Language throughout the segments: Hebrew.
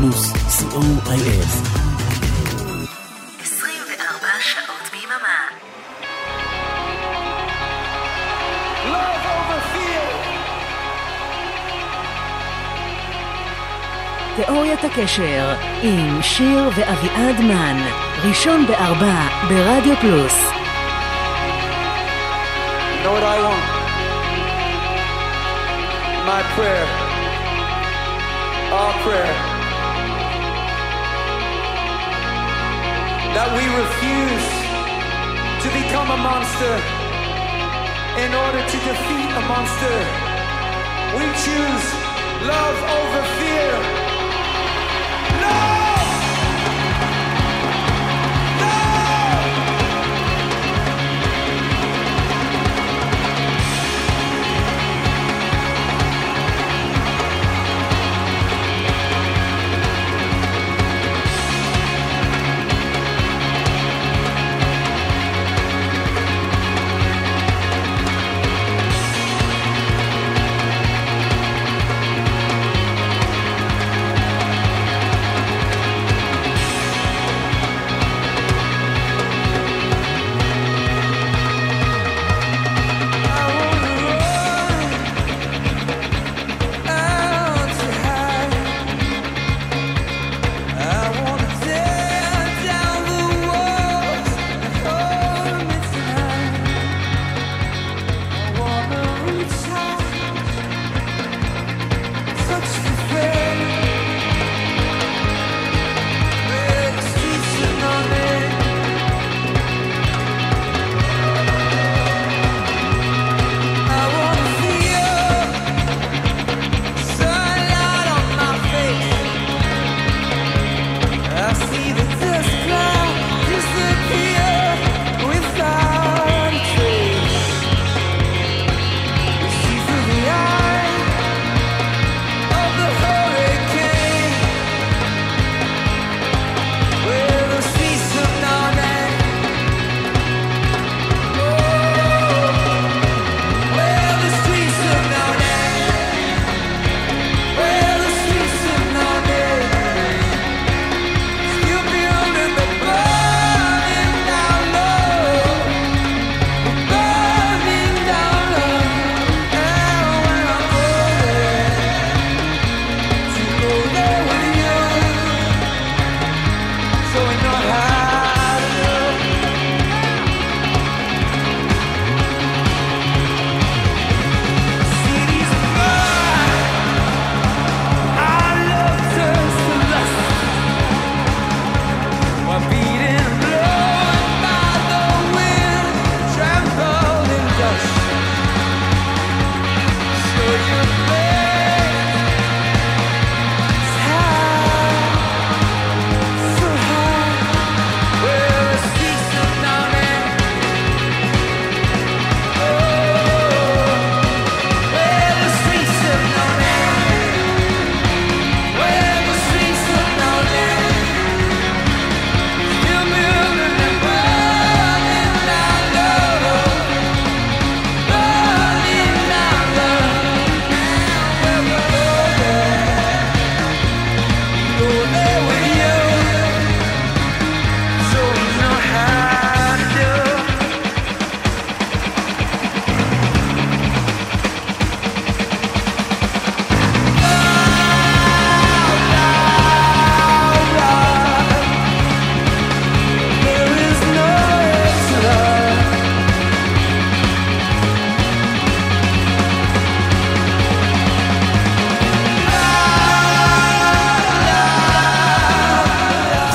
פלוס, co.il. 24 שעות ביממה. תיאוריית הקשר עם שיר ואביעד מן, ראשון בארבע ברדיו פלוס. You know what I want? My prayer, our prayer, that we refuse to become a monster in order to defeat a monster. We choose love over fear.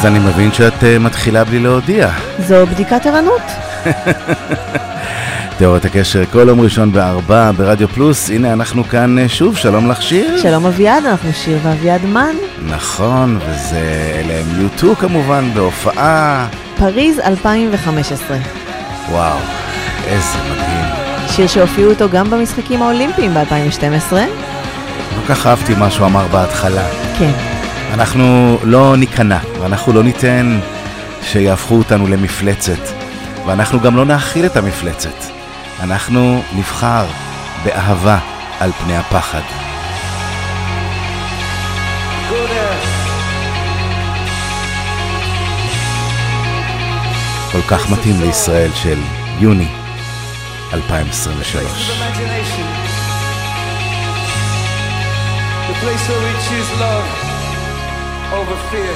אז אני מבין שאת אה, מתחילה בלי להודיע. זו בדיקת ערנות. תיאוריית הקשר כל יום ראשון בארבע ברדיו פלוס, הנה אנחנו כאן אה, שוב, שלום לך שיר. שלום אביעד, אנחנו שיר ואביעד מן. נכון, וזה אלה הם יוטו כמובן בהופעה. פריז 2015. וואו, איזה מדהים. שיר שהופיעו אותו גם במשחקים האולימפיים ב-2012. כל כך אהבתי מה שהוא אמר בהתחלה. כן. אנחנו לא ניכנע, ואנחנו לא ניתן שיהפכו אותנו למפלצת, ואנחנו גם לא נאכיל את המפלצת. אנחנו נבחר באהבה על פני הפחד. כל כך מתאים לישראל של יוני 2023. The place where we choose love. over fear.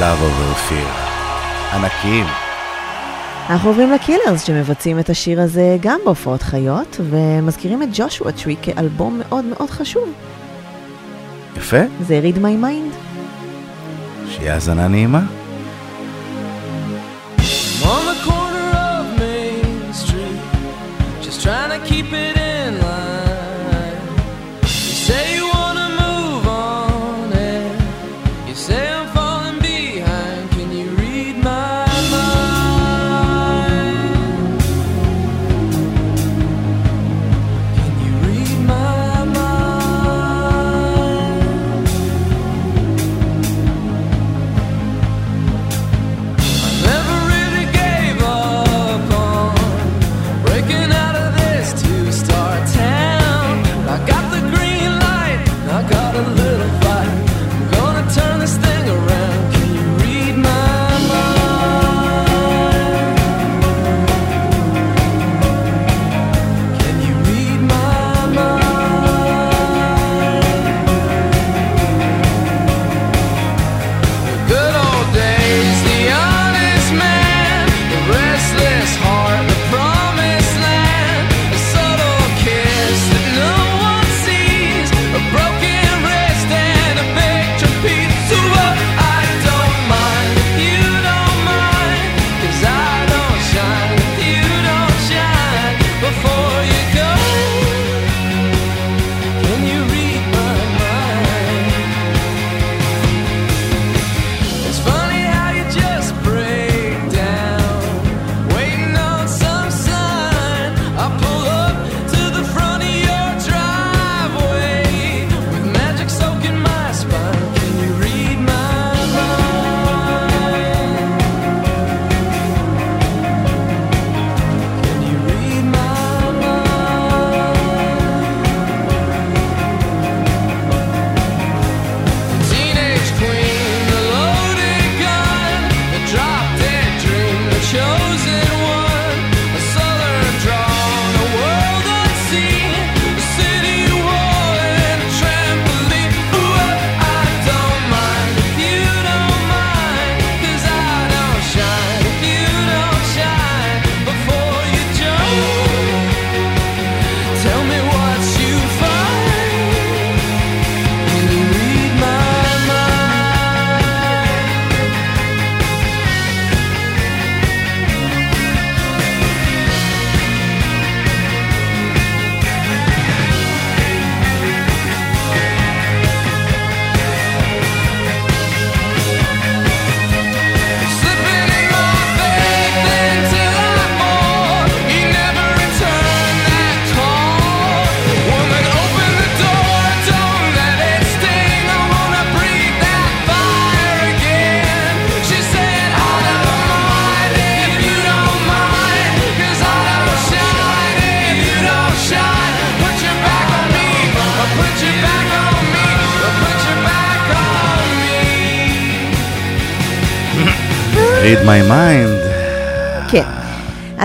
Love over fear. ענקים. אנחנו עוברים לקילרס שמבצעים את השיר הזה גם בהופעות חיות, ומזכירים את ג'ושוע טרי כאלבום מאוד מאוד חשוב. יפה. זה read my mind. שיהיה האזנה נעימה.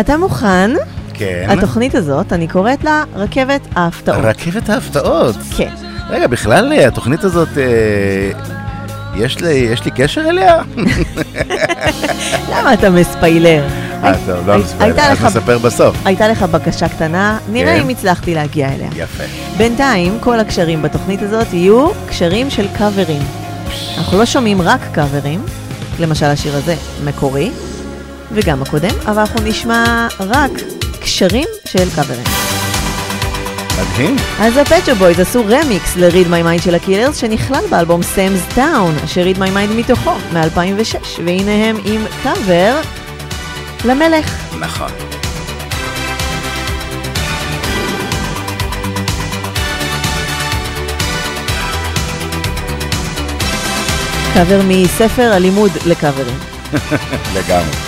אתה מוכן? כן. התוכנית הזאת, אני קוראת לה רכבת ההפתעות. רכבת ההפתעות? כן. רגע, בכלל אה, התוכנית הזאת, אה, יש, לי, יש לי קשר אליה? למה אתה מספיילר? אה, טוב, לא מספיילר, אז נספר בסוף. הייתה לך בקשה קטנה, נראה כן. אם הצלחתי להגיע אליה. יפה. בינתיים, כל הקשרים בתוכנית הזאת יהיו קשרים של קאברים. אנחנו לא שומעים רק קאברים, למשל השיר הזה, מקורי, וגם הקודם, אבל אנחנו נשמע רק קשרים של קאברים. מדהים. אז הפט שופ בויז עשו רמיקס ל-Read My Mind של הקילרס, שנכלל באלבום Sam's Town, אשר Read My Mind מתוכו, מ-2006, והנה הם עם קאבר למלך. נכון. קאבר מספר הלימוד לקאברים. לגמרי.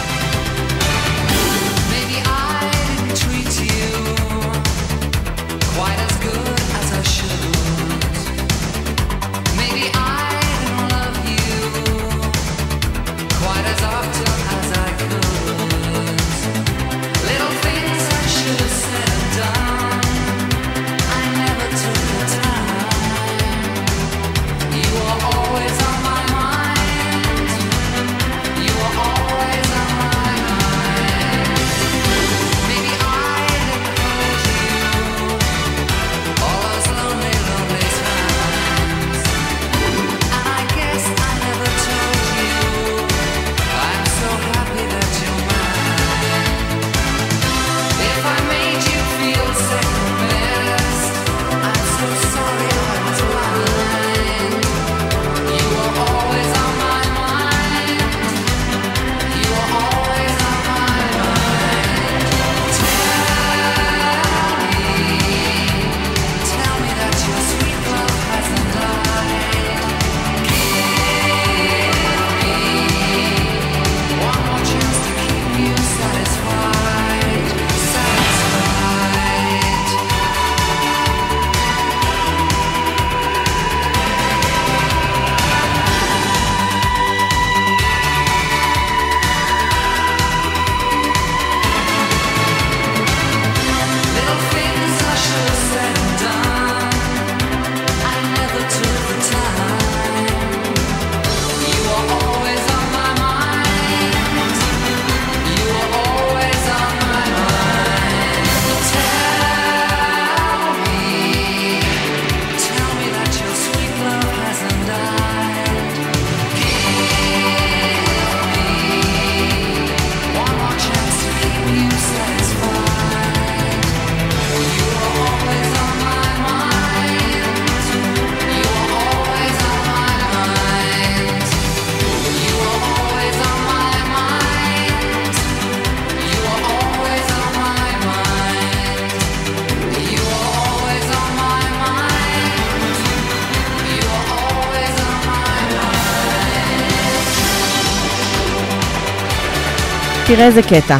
תראה איזה קטע.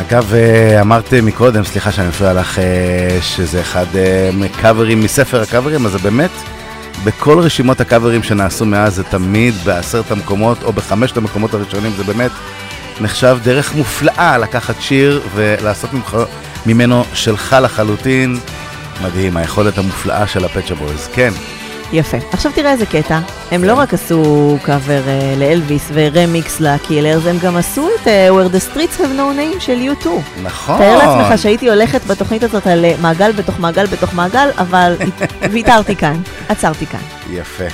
אגב, אה, אמרת מקודם, סליחה שאני מפריע לך, אה, שזה אחד אה, מקאברים מספר הקאברים, אז זה באמת, בכל רשימות הקאברים שנעשו מאז, זה תמיד בעשרת המקומות או בחמשת המקומות הראשונים, זה באמת נחשב דרך מופלאה לקחת שיר ולעשות ממך, ממנו שלך לחלוטין. מדהים, היכולת המופלאה של הפט שופ בויז. כן, יפה. עכשיו תראה איזה קטע. הם לא רק עשו קאבר אה, לאלוויס ורמיקס לקילרס, הם גם עשו את אה, Where the Streets Have No Name של U2. נכון. תאר לעצמך שהייתי הולכת בתוכנית הזאת על אה, מעגל בתוך מעגל בתוך מעגל, אבל ויתרתי כאן, עצרתי כאן. יפה.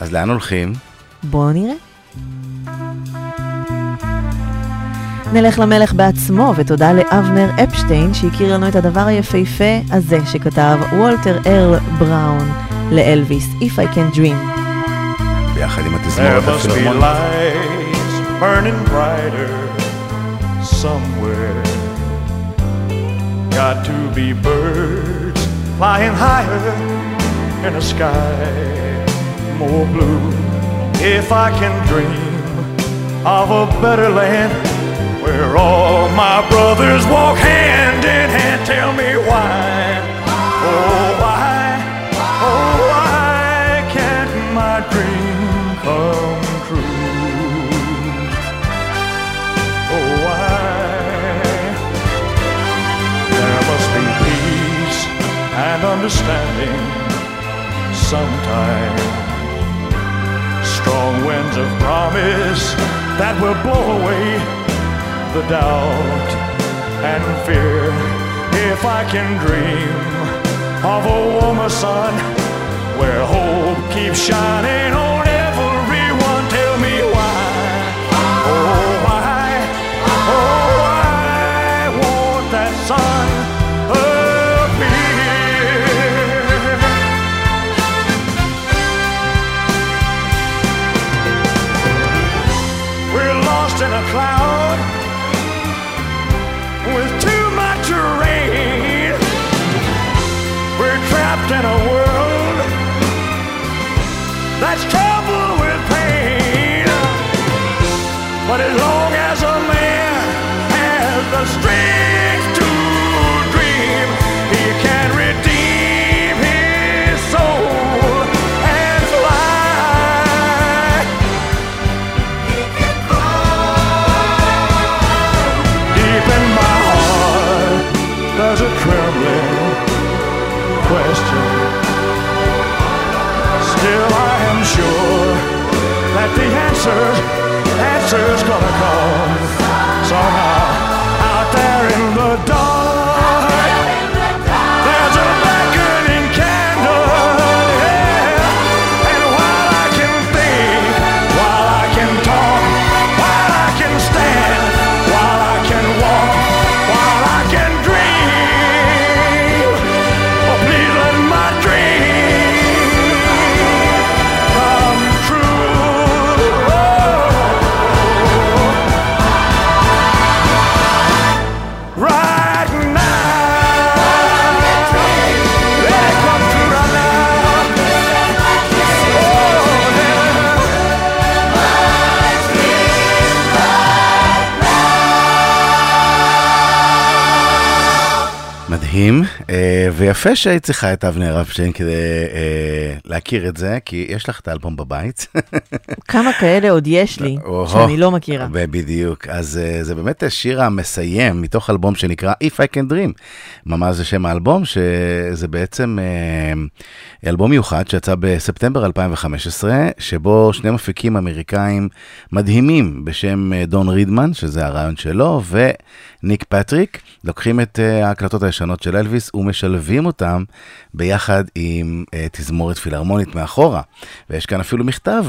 אז לאן הולכים? בואו נראה. נלך למלך בעצמו, ותודה לאבנר אפשטיין שהכיר לנו את הדבר היפהפה הזה שכתב וולטר ארל בראון לאלוויס, If I Can Dream. ביחד עם התזמורת הפילהרמונית. Got to be birds flying higher in a sky more blue. If I can dream of a better land where all my brothers walk hand in hand, tell me why. Oh, why? Oh, why can't my dream come true? Oh, why? There must be peace and understanding sometime. Strong winds of promise that will blow away the doubt and fear. If I can dream of a warmer sun where hope keeps shining on ויפה שהיית צריכה את אבנר אפשטיין כדי אה, להכיר את זה, כי יש לך את האלבום בבית. כמה כאלה עוד יש לי, שאני לא מכירה. בדיוק. אז uh, זה באמת השיר המסיים מתוך אלבום שנקרא If I Can Dream. ממש זה שם האלבום, שזה בעצם uh, אלבום מיוחד שיצא בספטמבר 2015, שבו שני מפיקים אמריקאים מדהימים בשם uh, דון רידמן, שזה הרעיון שלו, וניק פטריק, לוקחים את ההקלטות הישנות של אלוויס ומשלבים אותם ביחד עם תזמורת פילהרמונית מאחורה. ויש כאן אפילו מכתב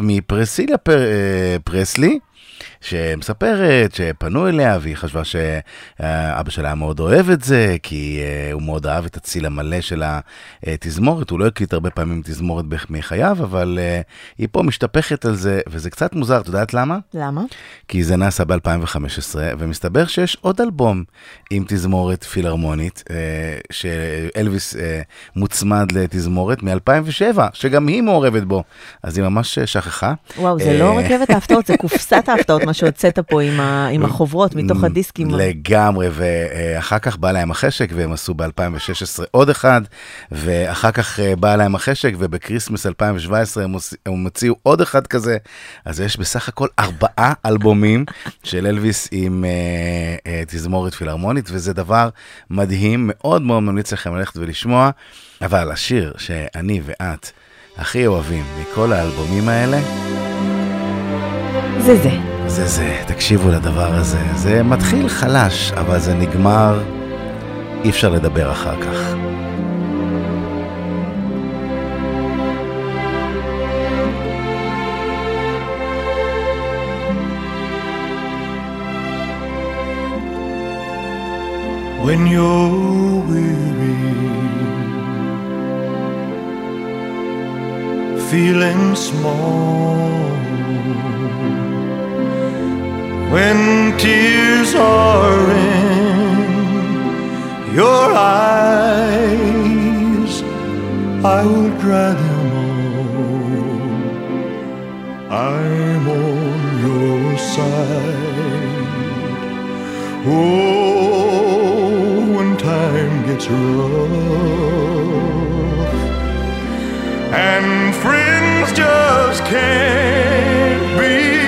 מפרסיליה פר, uh, פרסלי. שמספרת שפנו אליה והיא חשבה שאבא שלה מאוד אוהב את זה, כי אה, הוא מאוד אהב את הציל המלא של התזמורת, הוא לא הקליט הרבה פעמים תזמורת מחייו, אבל אה, היא פה משתפכת על זה, וזה קצת מוזר, את יודעת למה? למה? כי זה נעשה ב-2015, ומסתבר שיש עוד אלבום עם תזמורת פילהרמונית, אה, שאלוויס מוצמד לתזמורת מ-2007, שגם היא מעורבת בו, אז היא ממש שכחה. וואו, זה לא רכבת ההפתעות, זה קופסת ההפתעות, מה שהוצאת פה עם ה- עם החוברות מתוך הדיסקים. לגמרי, ואחר כך בא להם החשק, והם עשו ב-2016 עוד אחד, ואחר כך אה, בא להם החשק, ובקריסמס 2017 הם הוצ- הם הוציאו עוד אחד כזה, אז יש בסך הכל ארבעה אלבומים של אלוויס עם אה, אה, תזמורת פילהרמונית, וזה דבר מדהים, מאוד מאוד ממליץ לכם ללכת ולשמוע, אבל השיר שאני ואת הכי אוהבים מכל האלבומים האלה, זה זה. זה זה, תקשיבו לדבר הזה. זה מתחיל חלש, אבל זה נגמר, אי אפשר לדבר אחר כך. when you're weary, feeling small, when tears are in your eyes, I will dry them all. I'm on your side. Oh, when time gets rough and friends just can't be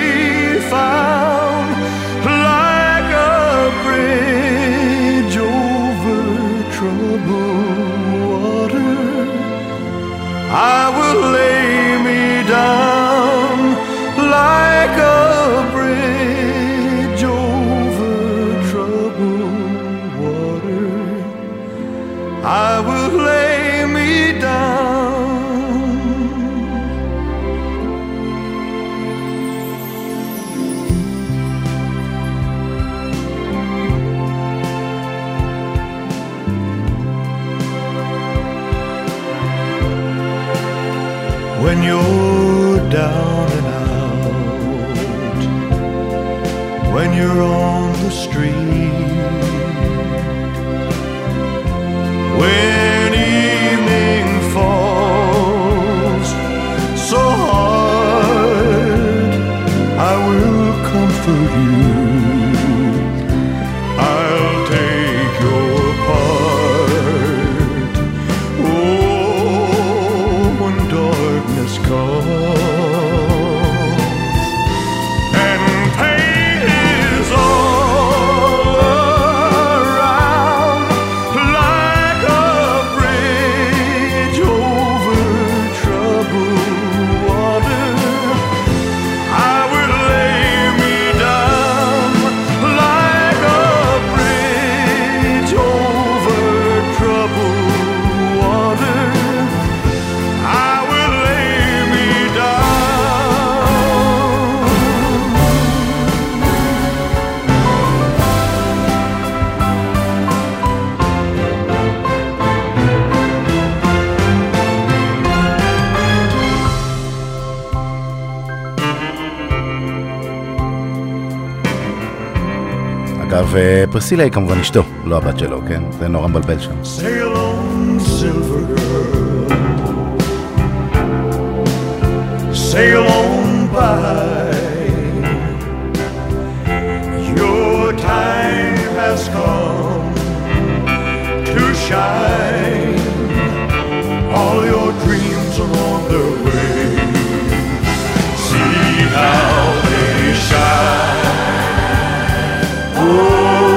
I will אה, פרסילה היא כמובן אשתו, לא הבת שלו, כן? זה נורא מבלבל שם. Sail on by. Your time has come to shine. All your dreams Oh,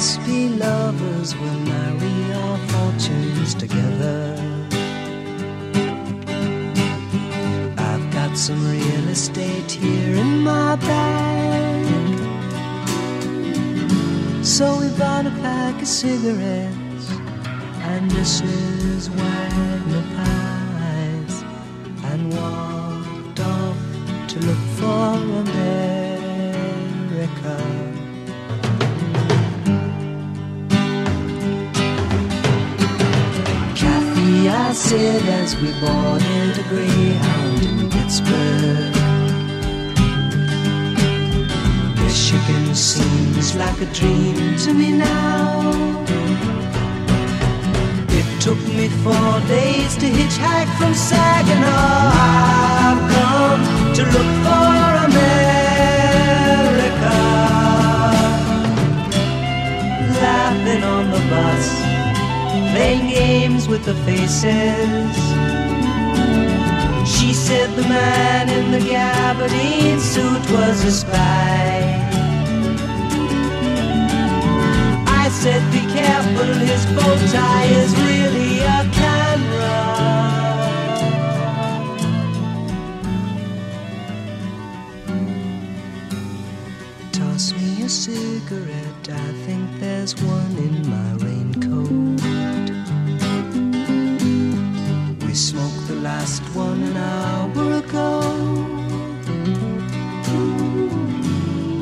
us be lovers, we'll marry our fortunes together. I've got some real estate here in my bag. So we bought a pack of cigarettes and Mrs. Wagner pies and walked off to look for America. I said as we boarded a Greyhound in Pittsburgh. Michigan seems like a dream to me now. It took me four days to hitchhike from Saginaw. I've come to look for America. Laughing on the bus, playing games with the faces. She said the man in the gabardine suit was a spy. I said, be careful, his bow tie is really a camera. Toss me a cigarette, I think there's one in my raincoat. Last one an hour ago.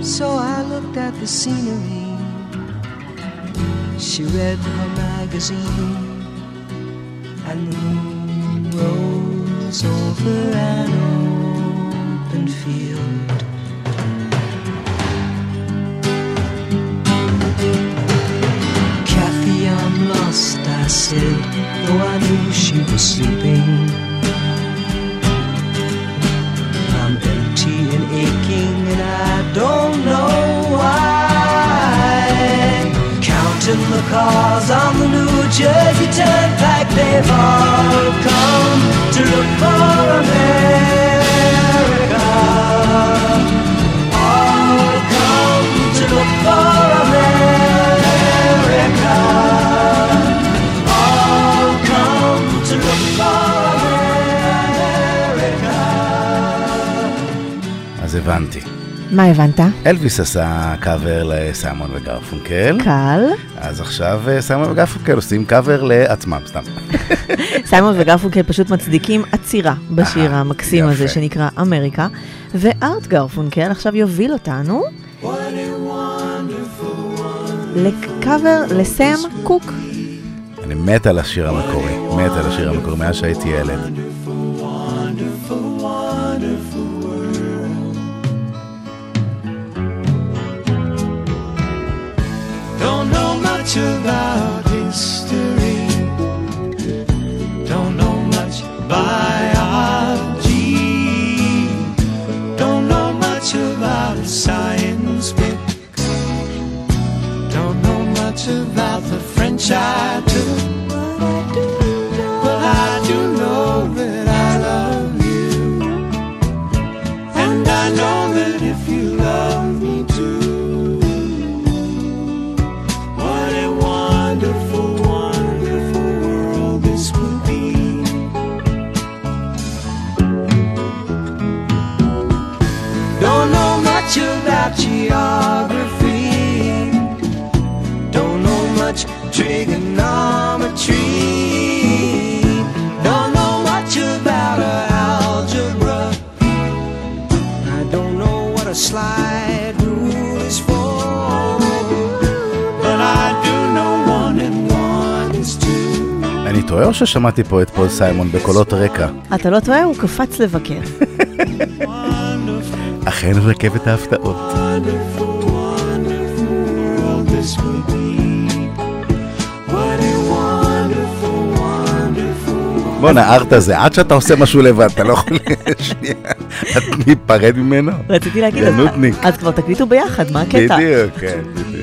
So I looked at the scenery. She read her magazine, and the moon rose over an open field. Kathy, I'm lost, I said, though I knew she was sleeping. cars on the New Jersey Turnpike, they've all come to look for America. All come to look for America. All come to look for America. אז הבנתי. מה הבנת? אלוויס עשה קאבר לסיימון וגרפונקל, קל. אז עכשיו אה, סיימון וגרפונקל עושים קאבר לעצמם, סתם. סיימון וגרפונקל פשוט מצדיקים עצירה בשיר המקסים יפה. הזה שנקרא אמריקה, וארט גרפונקל עכשיו יוביל אותנו לקאבר לסם קוק. אני מת על השיר המקורי, מת על השיר המקורי מאז שהייתי ילד. About history. Don't know much biology. Don't know much about science books. Don't know much about the French I took. ששמעתי פה את פול סיימון בקולות רקע? אתה לא טועה, הוא קפץ לבקר. אכן רכבת ההפתעות. בואנה, ארט הזה, עד שאתה עושה משהו לבד, אתה לא יכול... שנייה, את ניפרד ממנו? רציתי להגיד, זה. אז כבר תקליטו ביחד, מה הקטע? בדיוק, כן, בדיוק.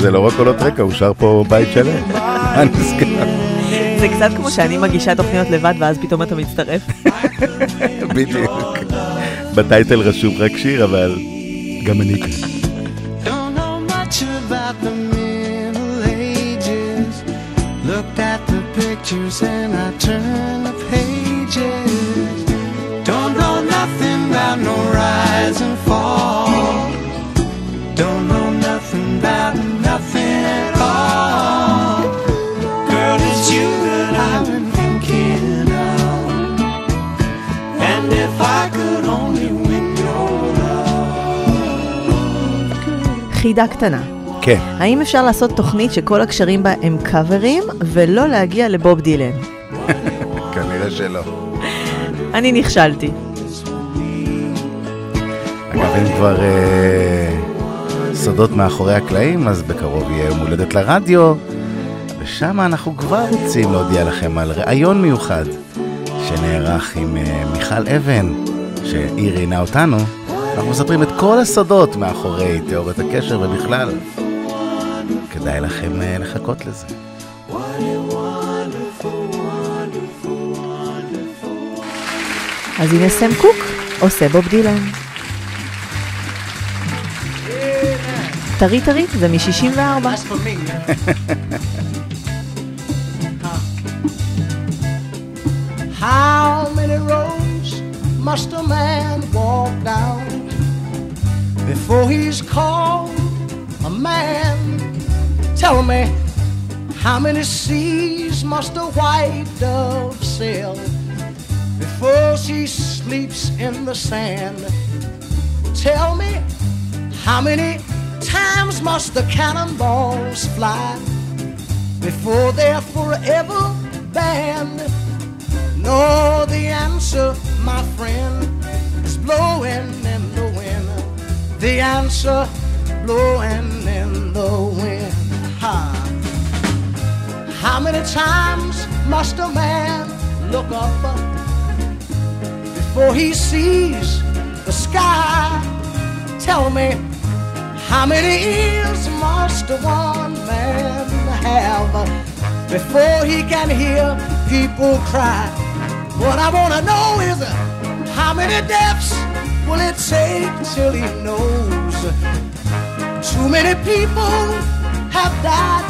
זה לא רק קולות רקע, הוא שר פה בית שלם. מה נזכר? זה קצת כמו שאני מגישה תוכניות לבד ואז פתאום אתה מצטרף. בדיוק. בטייטל רשום רק שיר, אבל גם אני כאן. Don't know much about the Middle Ages. Looked at the pictures and I turned the pages. Don't know nothing about no rise and fall. חידה קטנה. כן. האם אפשר לעשות תוכנית שכל הקשרים בה הם קאברים, ולא להגיע לבוב דילן? כנראה שלא. אני נכשלתי. אגב, אם כבר אה, סודות מאחורי הקלעים, אז בקרוב יהיה יום הולדת לרדיו, ושם אנחנו כבר רוצים להודיע לכם על ראיון מיוחד שנערך עם אה, מיכל אבן, שהיא ראיינה אותנו. אנחנו מספרים את כל הסודות מאחורי תיאוריית הקשר ובכלל. כדאי לכם אה, לחכות לזה. אז הנה סם קוק עושה בוב דילן. טרי טרי, זה מ-64. That's for me. How many roads must a man walk down before he's called a man? Tell me, how many seas must a white dove sail before she sleeps in the sand? Tell me, how many times must the cannonballs fly before they're forever banned? No, the answer, my friend, is blowing in the wind. The answer, blowing in the wind. How many times must a man look up before he sees the sky? Tell me, how many ears must one man have before he can hear people cry? What I wanna know is how many it take till he knows? Too many people have died.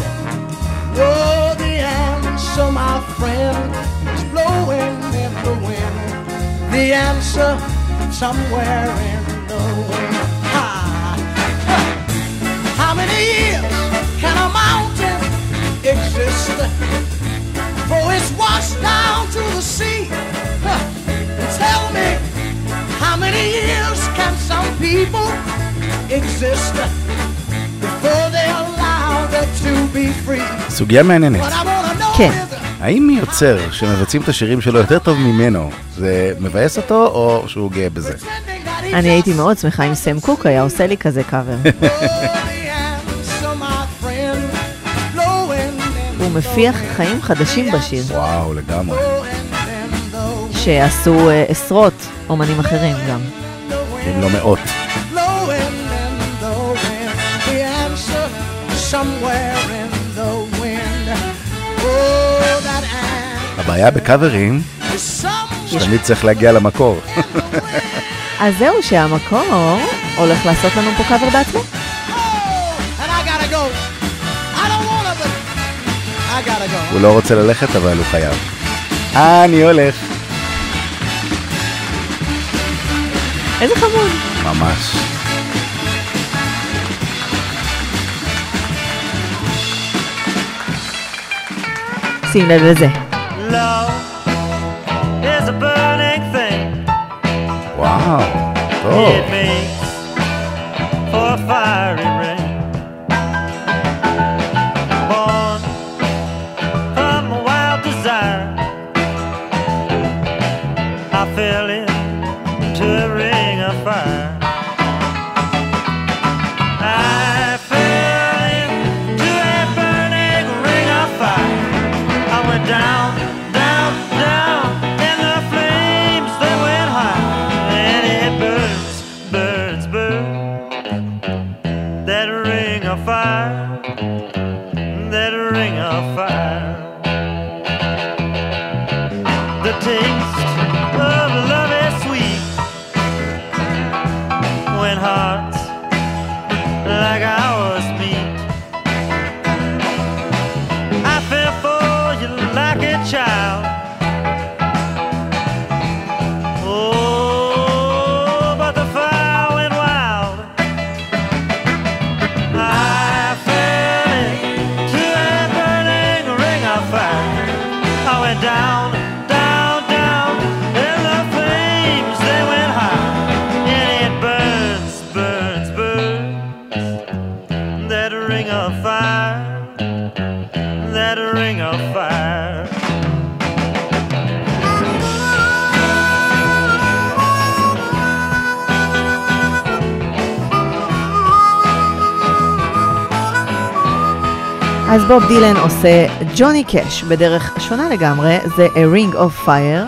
Oh, the answer, my friend, is blowing in the wind. The answer somewhere in the wind. Ha. How many years can a mountain exist before it's washed down to the sea? Huh. Tell me, how many years people exist before they're allowed to be free? סוגיה מעניינת. כן. is האם יוצר שמבצעים את השירים שלו יותר טוב ממנו, זה מבאס אותו או שהוא גאה בזה? אני הייתי מאוד שמחה אם סם קוק היה עושה לי כזה קאבר. הוא מפיח חיים חדשים בשיר, וואו, לגמרי. שעשו אה, עשרות אומנים אחרים גם. אם לא מאות. Oh, הבעיה בקאברים. שתמיד צריך להגיע למקור. אז זהו שהמקור הולך לעשות לנו פה קאבר בעצמו. Oh. הוא לא רוצה ללכת, אבל הוא חייב. אה, אני הולך. איזה חמוד. ממש. שים לב לזה. Love is a burning thing. וואו, טוב. It makes for דילן עושה ג'וני קאש בדרך שונה לגמרי, זה A Ring of Fire.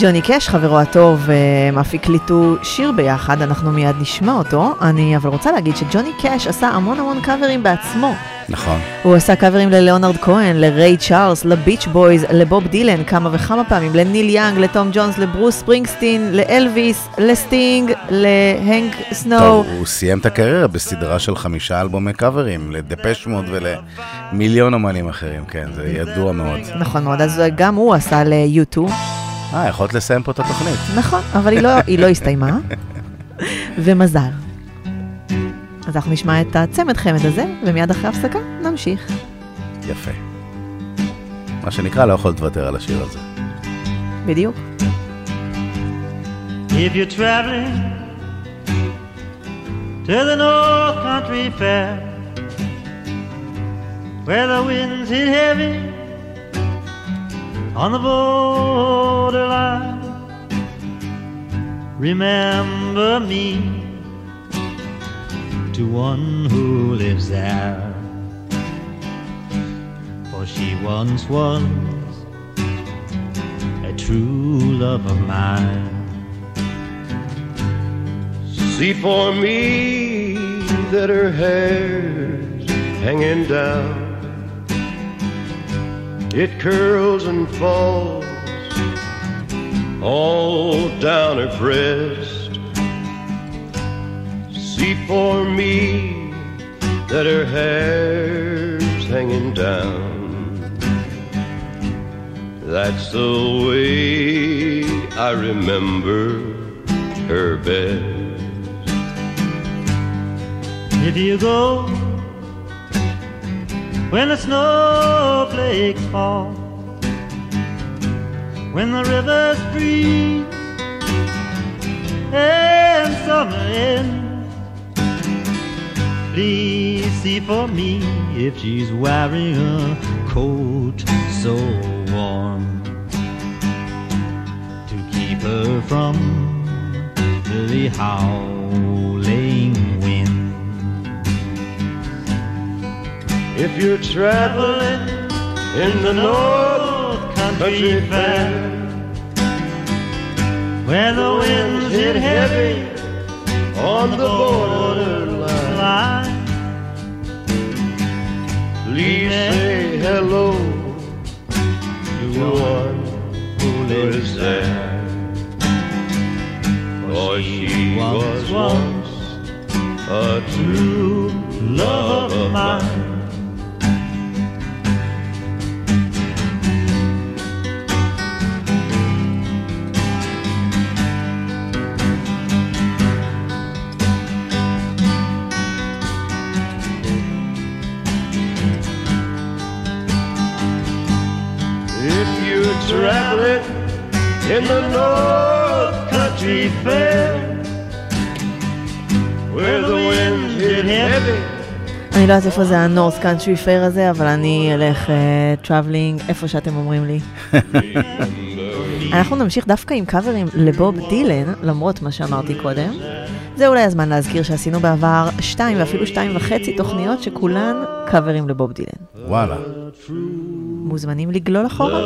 ג'וני קאש, חברו הטוב, אה, אף הקליטו שיר ביחד, אנחנו מיד נשמע אותו. אני אבל רוצה להגיד שג'וני קאש עשה המון המון קאברים בעצמו. נכון. הוא עשה קאברים לליאונרד כהן, לריי צ'ארלס, לביץ' בויז, לבוב דילן כמה וכמה פעמים, לניל יאנג, לתום ג'ונס, לברוס ספרינגסטין, לאלוויס, לסטינג, להנק סנואו. טוב, הוא סיים את הקריירה בסדרה של חמישה אלבומי קאברים, לדפש מוד ולמיליון אומנים אחרים, כן, זה ידוע מאוד. נכון מאוד, אז גם הוא עשה ל-U2. אה, יכולת לסיים פה את התוכנית. נכון, אבל היא לא, היא לא הסתיימה. ומזל. אז אנחנו נשמע את הצמד חמד הזה, ומיד אחרי הפסקה נמשיך. יפה. מה שנקרא, לא יכול לוותר על השיר הזה. בדיוק. If you're traveling to the North Country Fair, where the winds hit heavy on the borderline, remember me to one who lives there, for she once was a true love of mine. See for me that her hair's hanging down. It curls and falls all down her breast. See for me that her hair's hanging down. That's the way I remember her best. If you go when the snowflakes fall, when the rivers freeze and summer ends, see for me if she's wearing a coat so warm to keep her from the howling wind. If you're traveling in the North Country Fair, where the winds hit heavy on the borderline, line, please say hello to one who lives there. For she was once a true love of mine. In the North Country Fair, where the winds hit heavy, אני לא יודעת איפה זה ה-North Country Fair הזה, אבל אני אלך traveling איפה שאתם אומרים לי. אנחנו נמשיך דווקא עם קאברים לבוב דילן, למרות מה שאמרתי קודם. זה אולי הזמן להזכיר שעשינו בעבר שתיים ואפילו שתיים וחצי תוכניות שכולן קאברים לבוב דילן. וואלה. מוזמנים לגלול אחורה.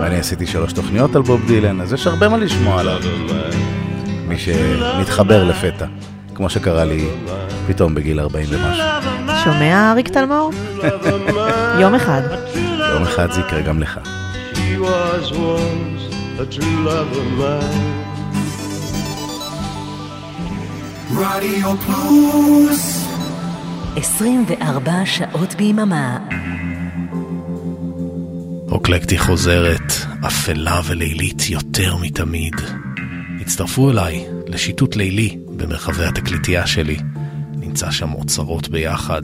ואני עשיתי שלוש תוכניות על בוב דילן, אז יש הרבה מה לשמוע עליו. מי שנתחבר לפתע, כמו שקרה לי פתאום בגיל 40 ומשהו. שומע, אריק תלמור? יום אחד. יום אחד זה יקרה גם לך. רדיו פלוס 24 שעות ביממה. רוקלקטי חוזרת, אפלה ולילית יותר מתמיד. הצטרפו אליי לשיטוט לילי במרחבי התקליטייה שלי. נמצא שם אוצרות ביחד,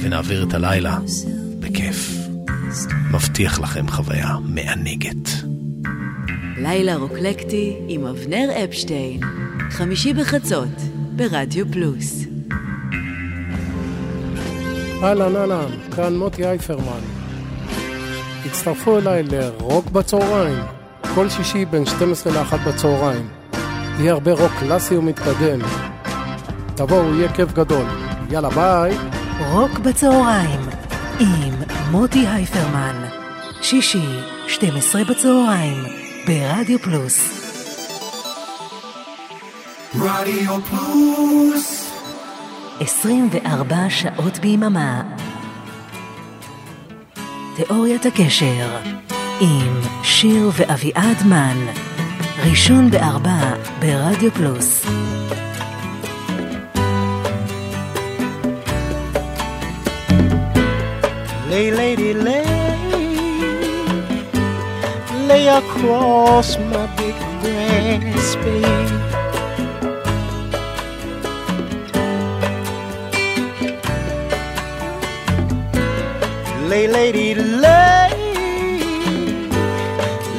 ונעביר את הלילה בכיף. מבטיח לכם חוויה מענגת. לילה רוקלקטי עם אבנר אפשטיין. חמישי בחצות, ברדיו פלוס. אהלן אהלן, כאן מוטי אייפרמן. הצטרפו אליי לרוק בצהריים, כל שישי בין 12 ל-1 בצהריים. יהיה הרבה רוק קלאסי ומתקדם. תבואו, יהיה כיף גדול. יאללה ביי. רוק בצהריים עם מוטי הייפרמן. שישי, 12 בצהריים, ברדיו פלוס. רדיו פלוס 24 שעות ביממה. תיאוריית הקשר עם שיר ואביעד מן. ראשון בארבע ברדיו פלוס. Lay, lady, lay, lay across my big grass babe. Lay, lady, lay,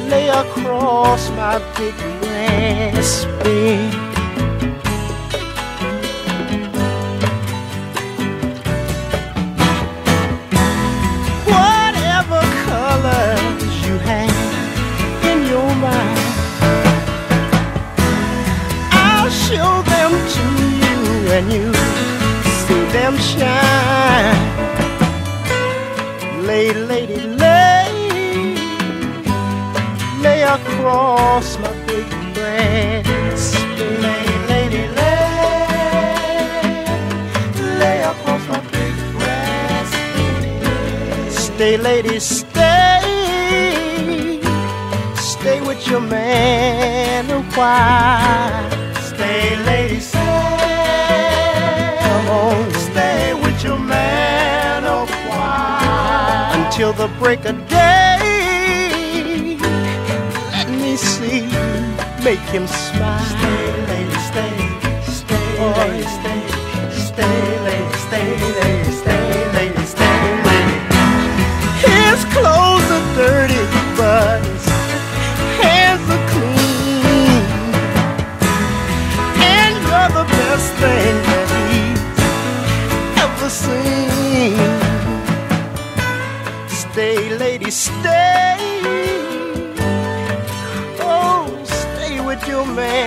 lay across my big grass babe. whatever colors you have in your mind. I'll show them to you and you see them shine. Stay, lady, stay. Stay with your man a while. Stay, lady, stay. Come on, stay with your man a while. Until the break of day. Let me see you make him smile. Stay,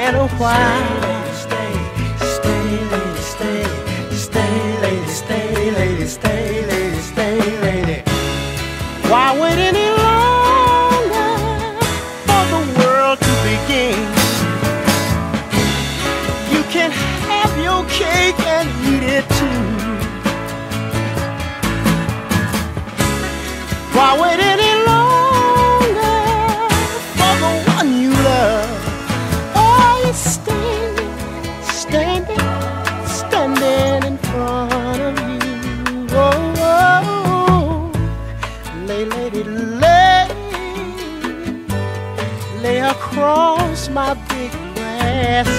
quero quase across my big grass.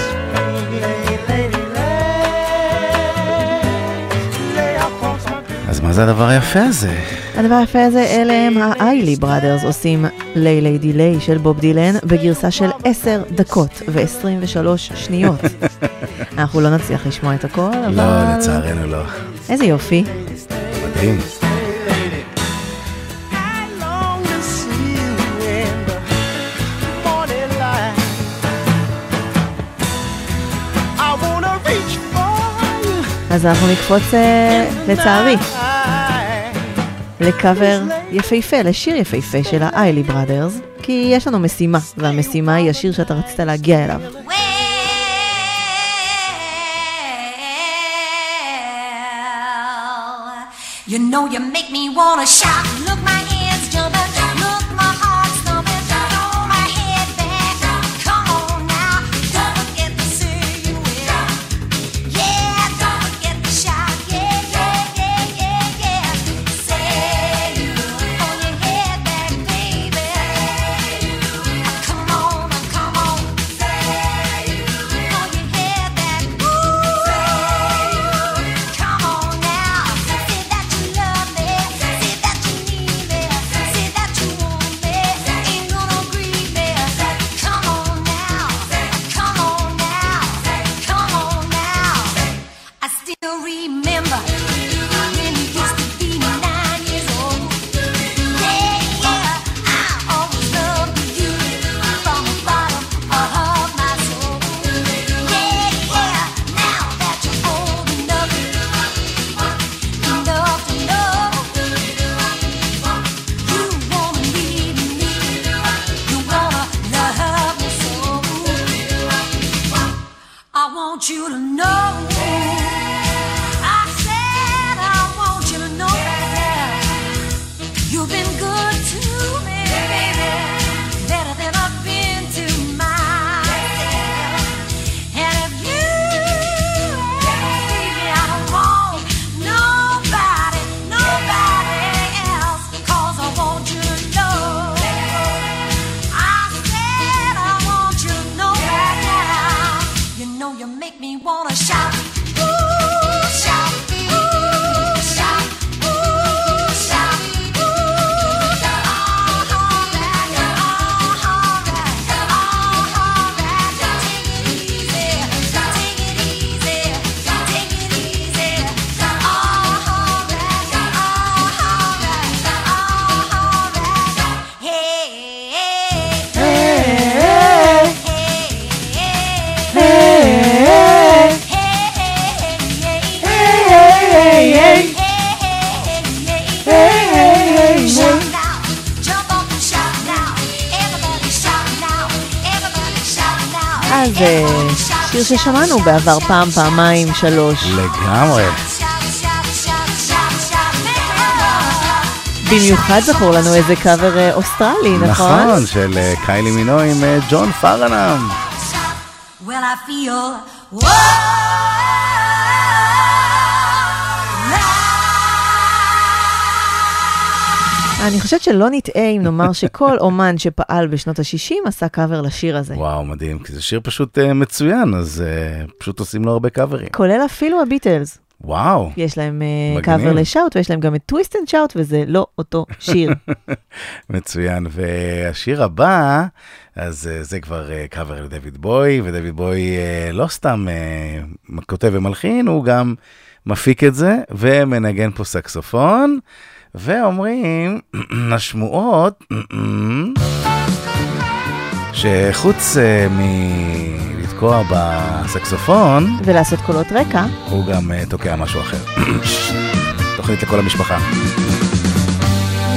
אז מה זה הדבר היפה הזה? הדבר היפה הזה, אלה הם האיילי בראדרס עושים ליי ליי ליי של בוב דילן בגרסה של 10 דקות ו-23 שניות. אנחנו לא נצליח לשמוע את הכל, אבל... לא, לצערנו לא. איזה יופי. אז אנחנו נקפוץ, אה, לצערי, לקאבר יפהפה, לשיר יפהפה של האיילי בראדרס, כי יש לנו משימה, והמשימה היא השיר שאתה רצית להגיע אליו. You know you make me wanna shout. Look, ששמענו בעבר פעם, פעמיים, שלוש. לגמרי. במיוחד זכור לנו איזה קאבר אה, אוסטרלי, נכון? נכון, של אה, קיילי מינו עם אה, ג'ון פארנאם. Well, I feel. אני חושבת שלא נטעה אם נאמר שכל אומן שפעל בשנות ה-60 עשה קאבר לשיר הזה. וואו, מדהים, כי זה שיר פשוט אה, מצוין, אז אה, פשוט עושים לו הרבה קאברים. כולל אפילו הביטלס. וואו. יש להם אה, מגניב. קאבר ל Shout ויש להם גם את Twist and Shout וזה לא אותו שיר. מצוין, והשיר הבא, אז אה, זה כבר אה, קאבר לדיוויד בואי, ודיוויד בואי אה, לא סתם אה, כותב ומלחין, הוא גם מפיק את זה, ומנגן פה סקסופון, ואומרים, השמועות, שחוץ אה, מלתקוע בסקסופון, ולעשות קולות רקע. הוא גם אה, תוקע משהו אחר. תוכנית לכל המשפחה.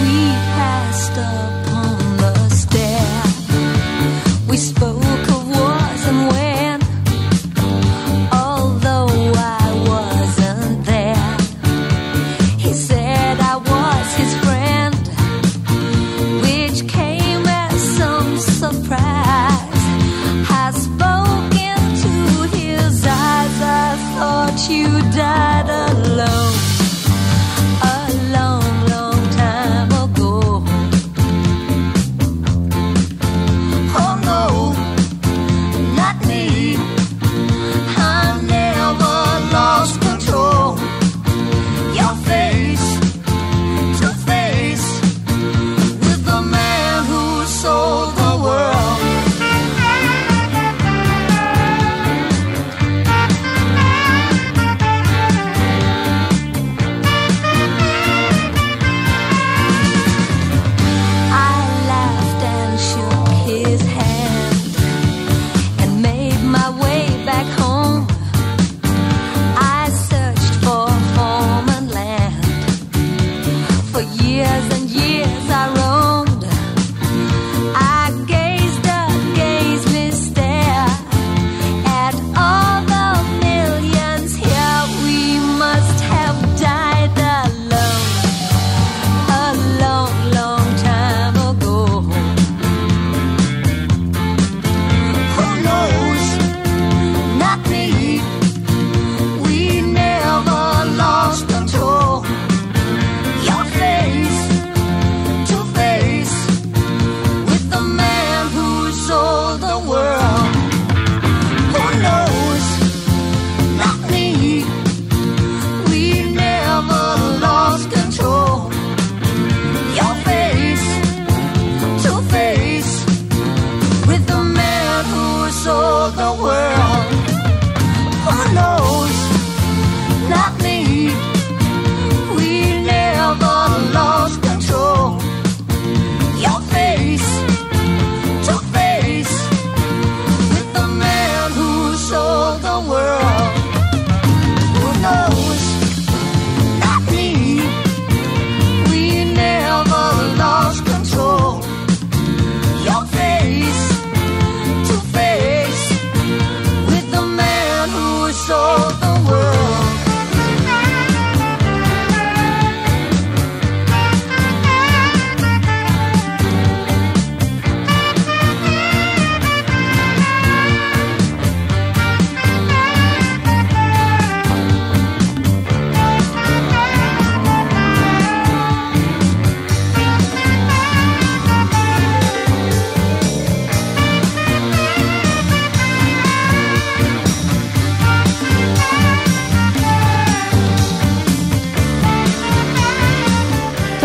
We passed upon the stair. We spoke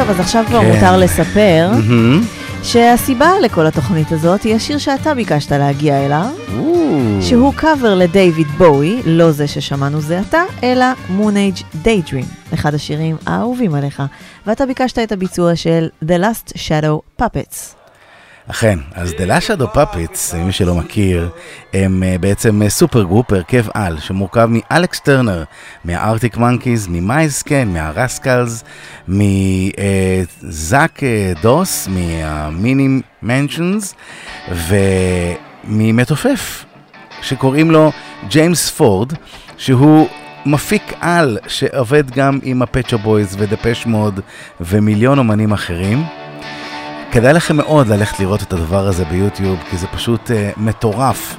טוב, אז עכשיו כבר כן. מותר לספר. שהסיבה לכל התוכנית הזאת היא השיר שאתה ביקשת להגיע אליו. שהוא קאבר לדייוויד בואי, לא זה ששמענו זה עתה, אלא Moonage Daydream, אחד השירים האהובים עליך, ואתה ביקשת את הביצוע של The Last Shadow Puppets. אכן, אז The Last Shadow Puppets, מי שלא מכיר, הם אה, בעצם אה, supergroup, הרכב על, שמורכב מאלכס טרנר, מה Arctic Monkeys, ממיילס קיין, מה Rascals, מזאק אה, דוז, מה Mini Mansions, וממתופף, שקוראים לו ג'יימס פורד, שהוא מפיק על שעובד גם עם ה Pet Shop Boys ו Depeche Mode ומיליון אומנים אחרים. כדאי לכם מאוד ללכת לראות את הדבר הזה ביוטיוב, כי זה פשוט אה, מטורף.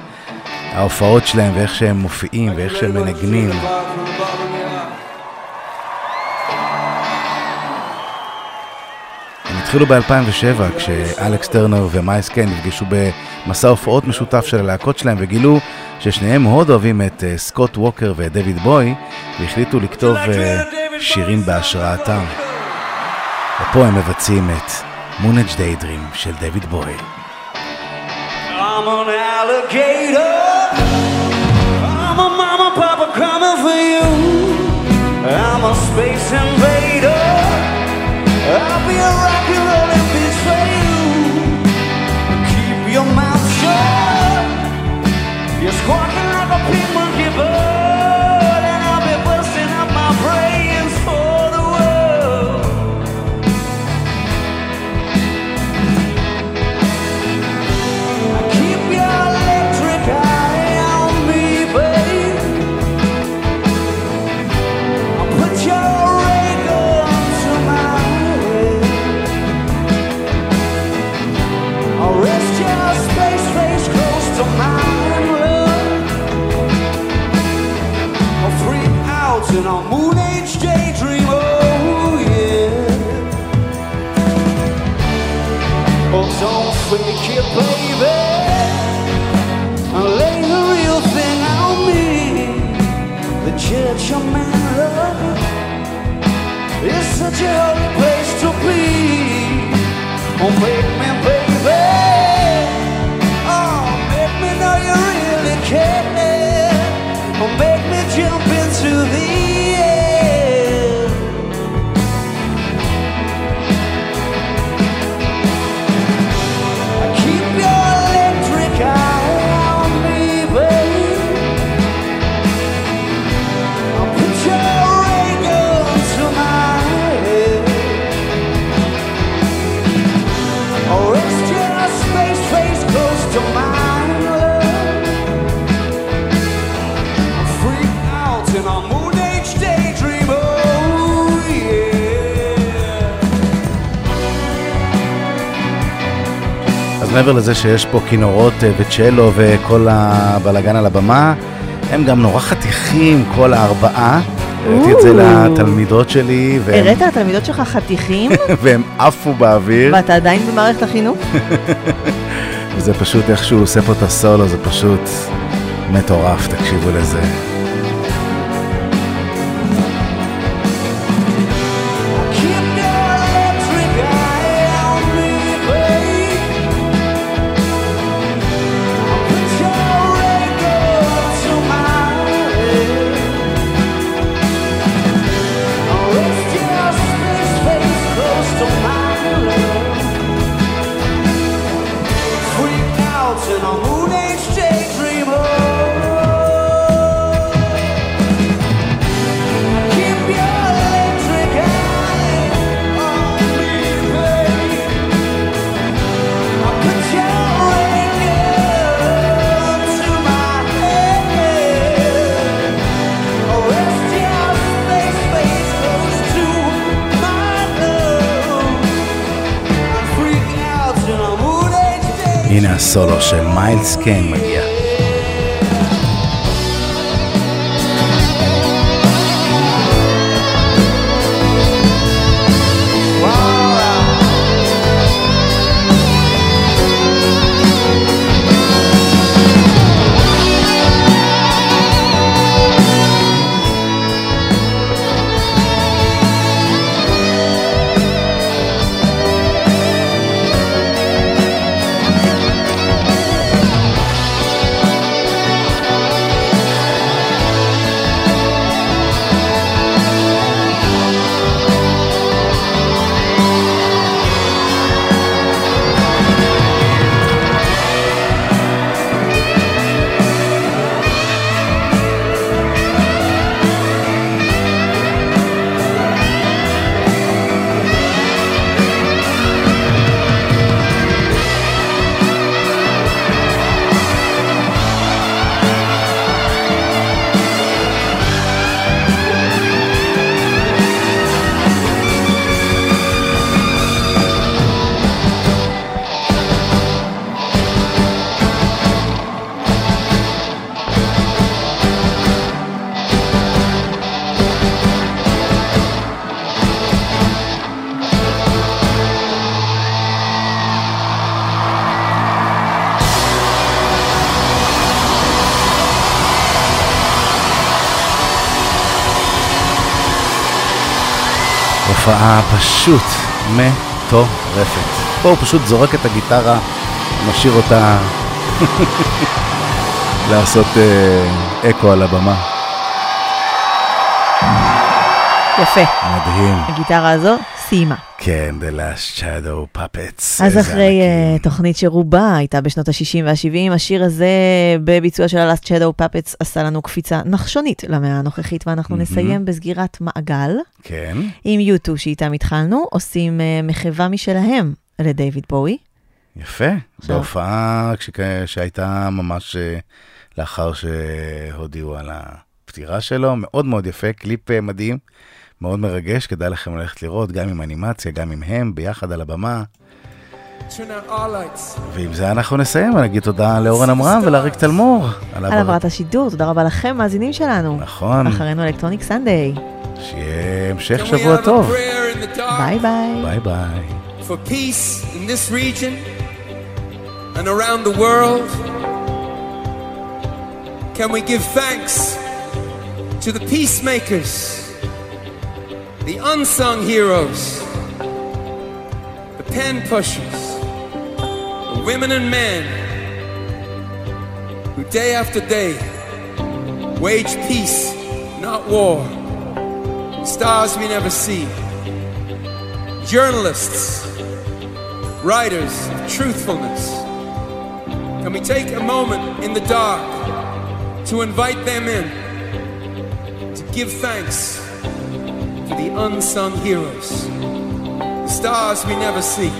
ההופעות שלהם ואיך שהם מופיעים ואיך שהם מנגנים. הם התחילו ב-2007 כשאלכס טרנר ומייס קן נפגשו במסע הופעות משותף של הלהקות שלהם וגילו ששניהם מאוד אוהבים את uh, סקוט ווקר ואת דויד בוי והחליטו לכתוב uh, שירים בהשראתם. ופה הם מבצעים את מונג' דיידרים של דויד בוי. I'm a מעבר לזה שיש פה כינורות אה, וצ'לו וכל הבלגן על הבמה, הם גם נורא חתיכים, כל הארבעה. הראיתי את זה. לתלמידות שלי, והם- הראת לתלמידות שלך חתיכים, והם עפו באוויר. ואתה עדיין במערכת החינוך? זה פשוט איך שהוא עושה פה את הסולו, זה פשוט מטורף, תקשיבו לזה. Day. הנה הסולו של הופעה פשוט מטורפת. פה הוא פשוט זורק את הגיטרה, משאיר אותה לעשות אה, אקו על הבמה. יפה. מדהים. הגיטרה הזו סיימה. כן, The Last Shadow Puppets. אז אחרי uh, תוכנית שרובה הייתה בשנות ה-60 וה-70, השיר הזה בביצוע של ה-Last Shadow Puppets עשה לנו קפיצה נחשונית למאה הנוכחית, ואנחנו מהמם. נסיים בסגירת מעגל כן. עם U2 שאיתם התחלנו, עושים uh, מחווה משלהם לדיוויד בואי. יפה, עכשיו- בהופעה כשכ- שהייתה ממש אה, לאחר שהודיעו על הפטירה שלו, מאוד מאוד יפה, קליפ אה, מדהים, מאוד מרגש, כדאי לכם ללכת לראות, גם עם אנימציה, גם עם הם, ביחד על הבמה. ועם זה אנחנו נסיים, ונגיד תודה לאורן עמרם ולאריק תלמור. על העברת השידור, תודה רבה לכם, מאזינים שלנו. נכון. אחרינו Electronic Sunday. שיהיה המשך שבוע טוב. ביי ביי. ביי ביי. for peace in this region and around the world? Can we give thanks to the peacemakers, the unsung heroes, the pen pushers, the women and men who day after day wage peace, not war, stars we never see, journalists, writers of truthfulness. Can we take a moment in the dark to invite them in to give thanks to the unsung heroes, the stars we never see?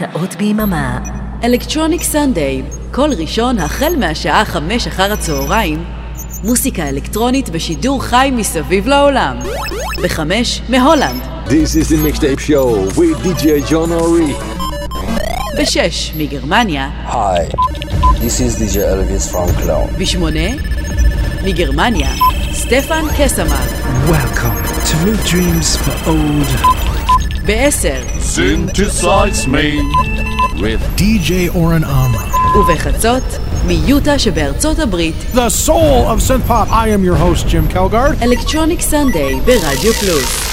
שעות ביממה. אלקטרוניק סנדיי, כל ראשון החל מהשעה חמש אחר הצהריים, מוסיקה אלקטרונית בשידור חי מסביב לעולם. בחמש, מהולנד. This is the mixtape show with DJ John Ori. בשש, מגרמניה. Hi, this is DJ Elvis from Cologne. בשמונה, מגרמניה, סטפן קסמן. Welcome to New Dreams for Old. בעשר, Synthesize me with DJ Oren Amram. ובחצות, מיוטה שבארצות הברית. The soul of synth pop. I am your host, Jim Kelgard. אלקטרוניק סנדיי ברדיו פלוס.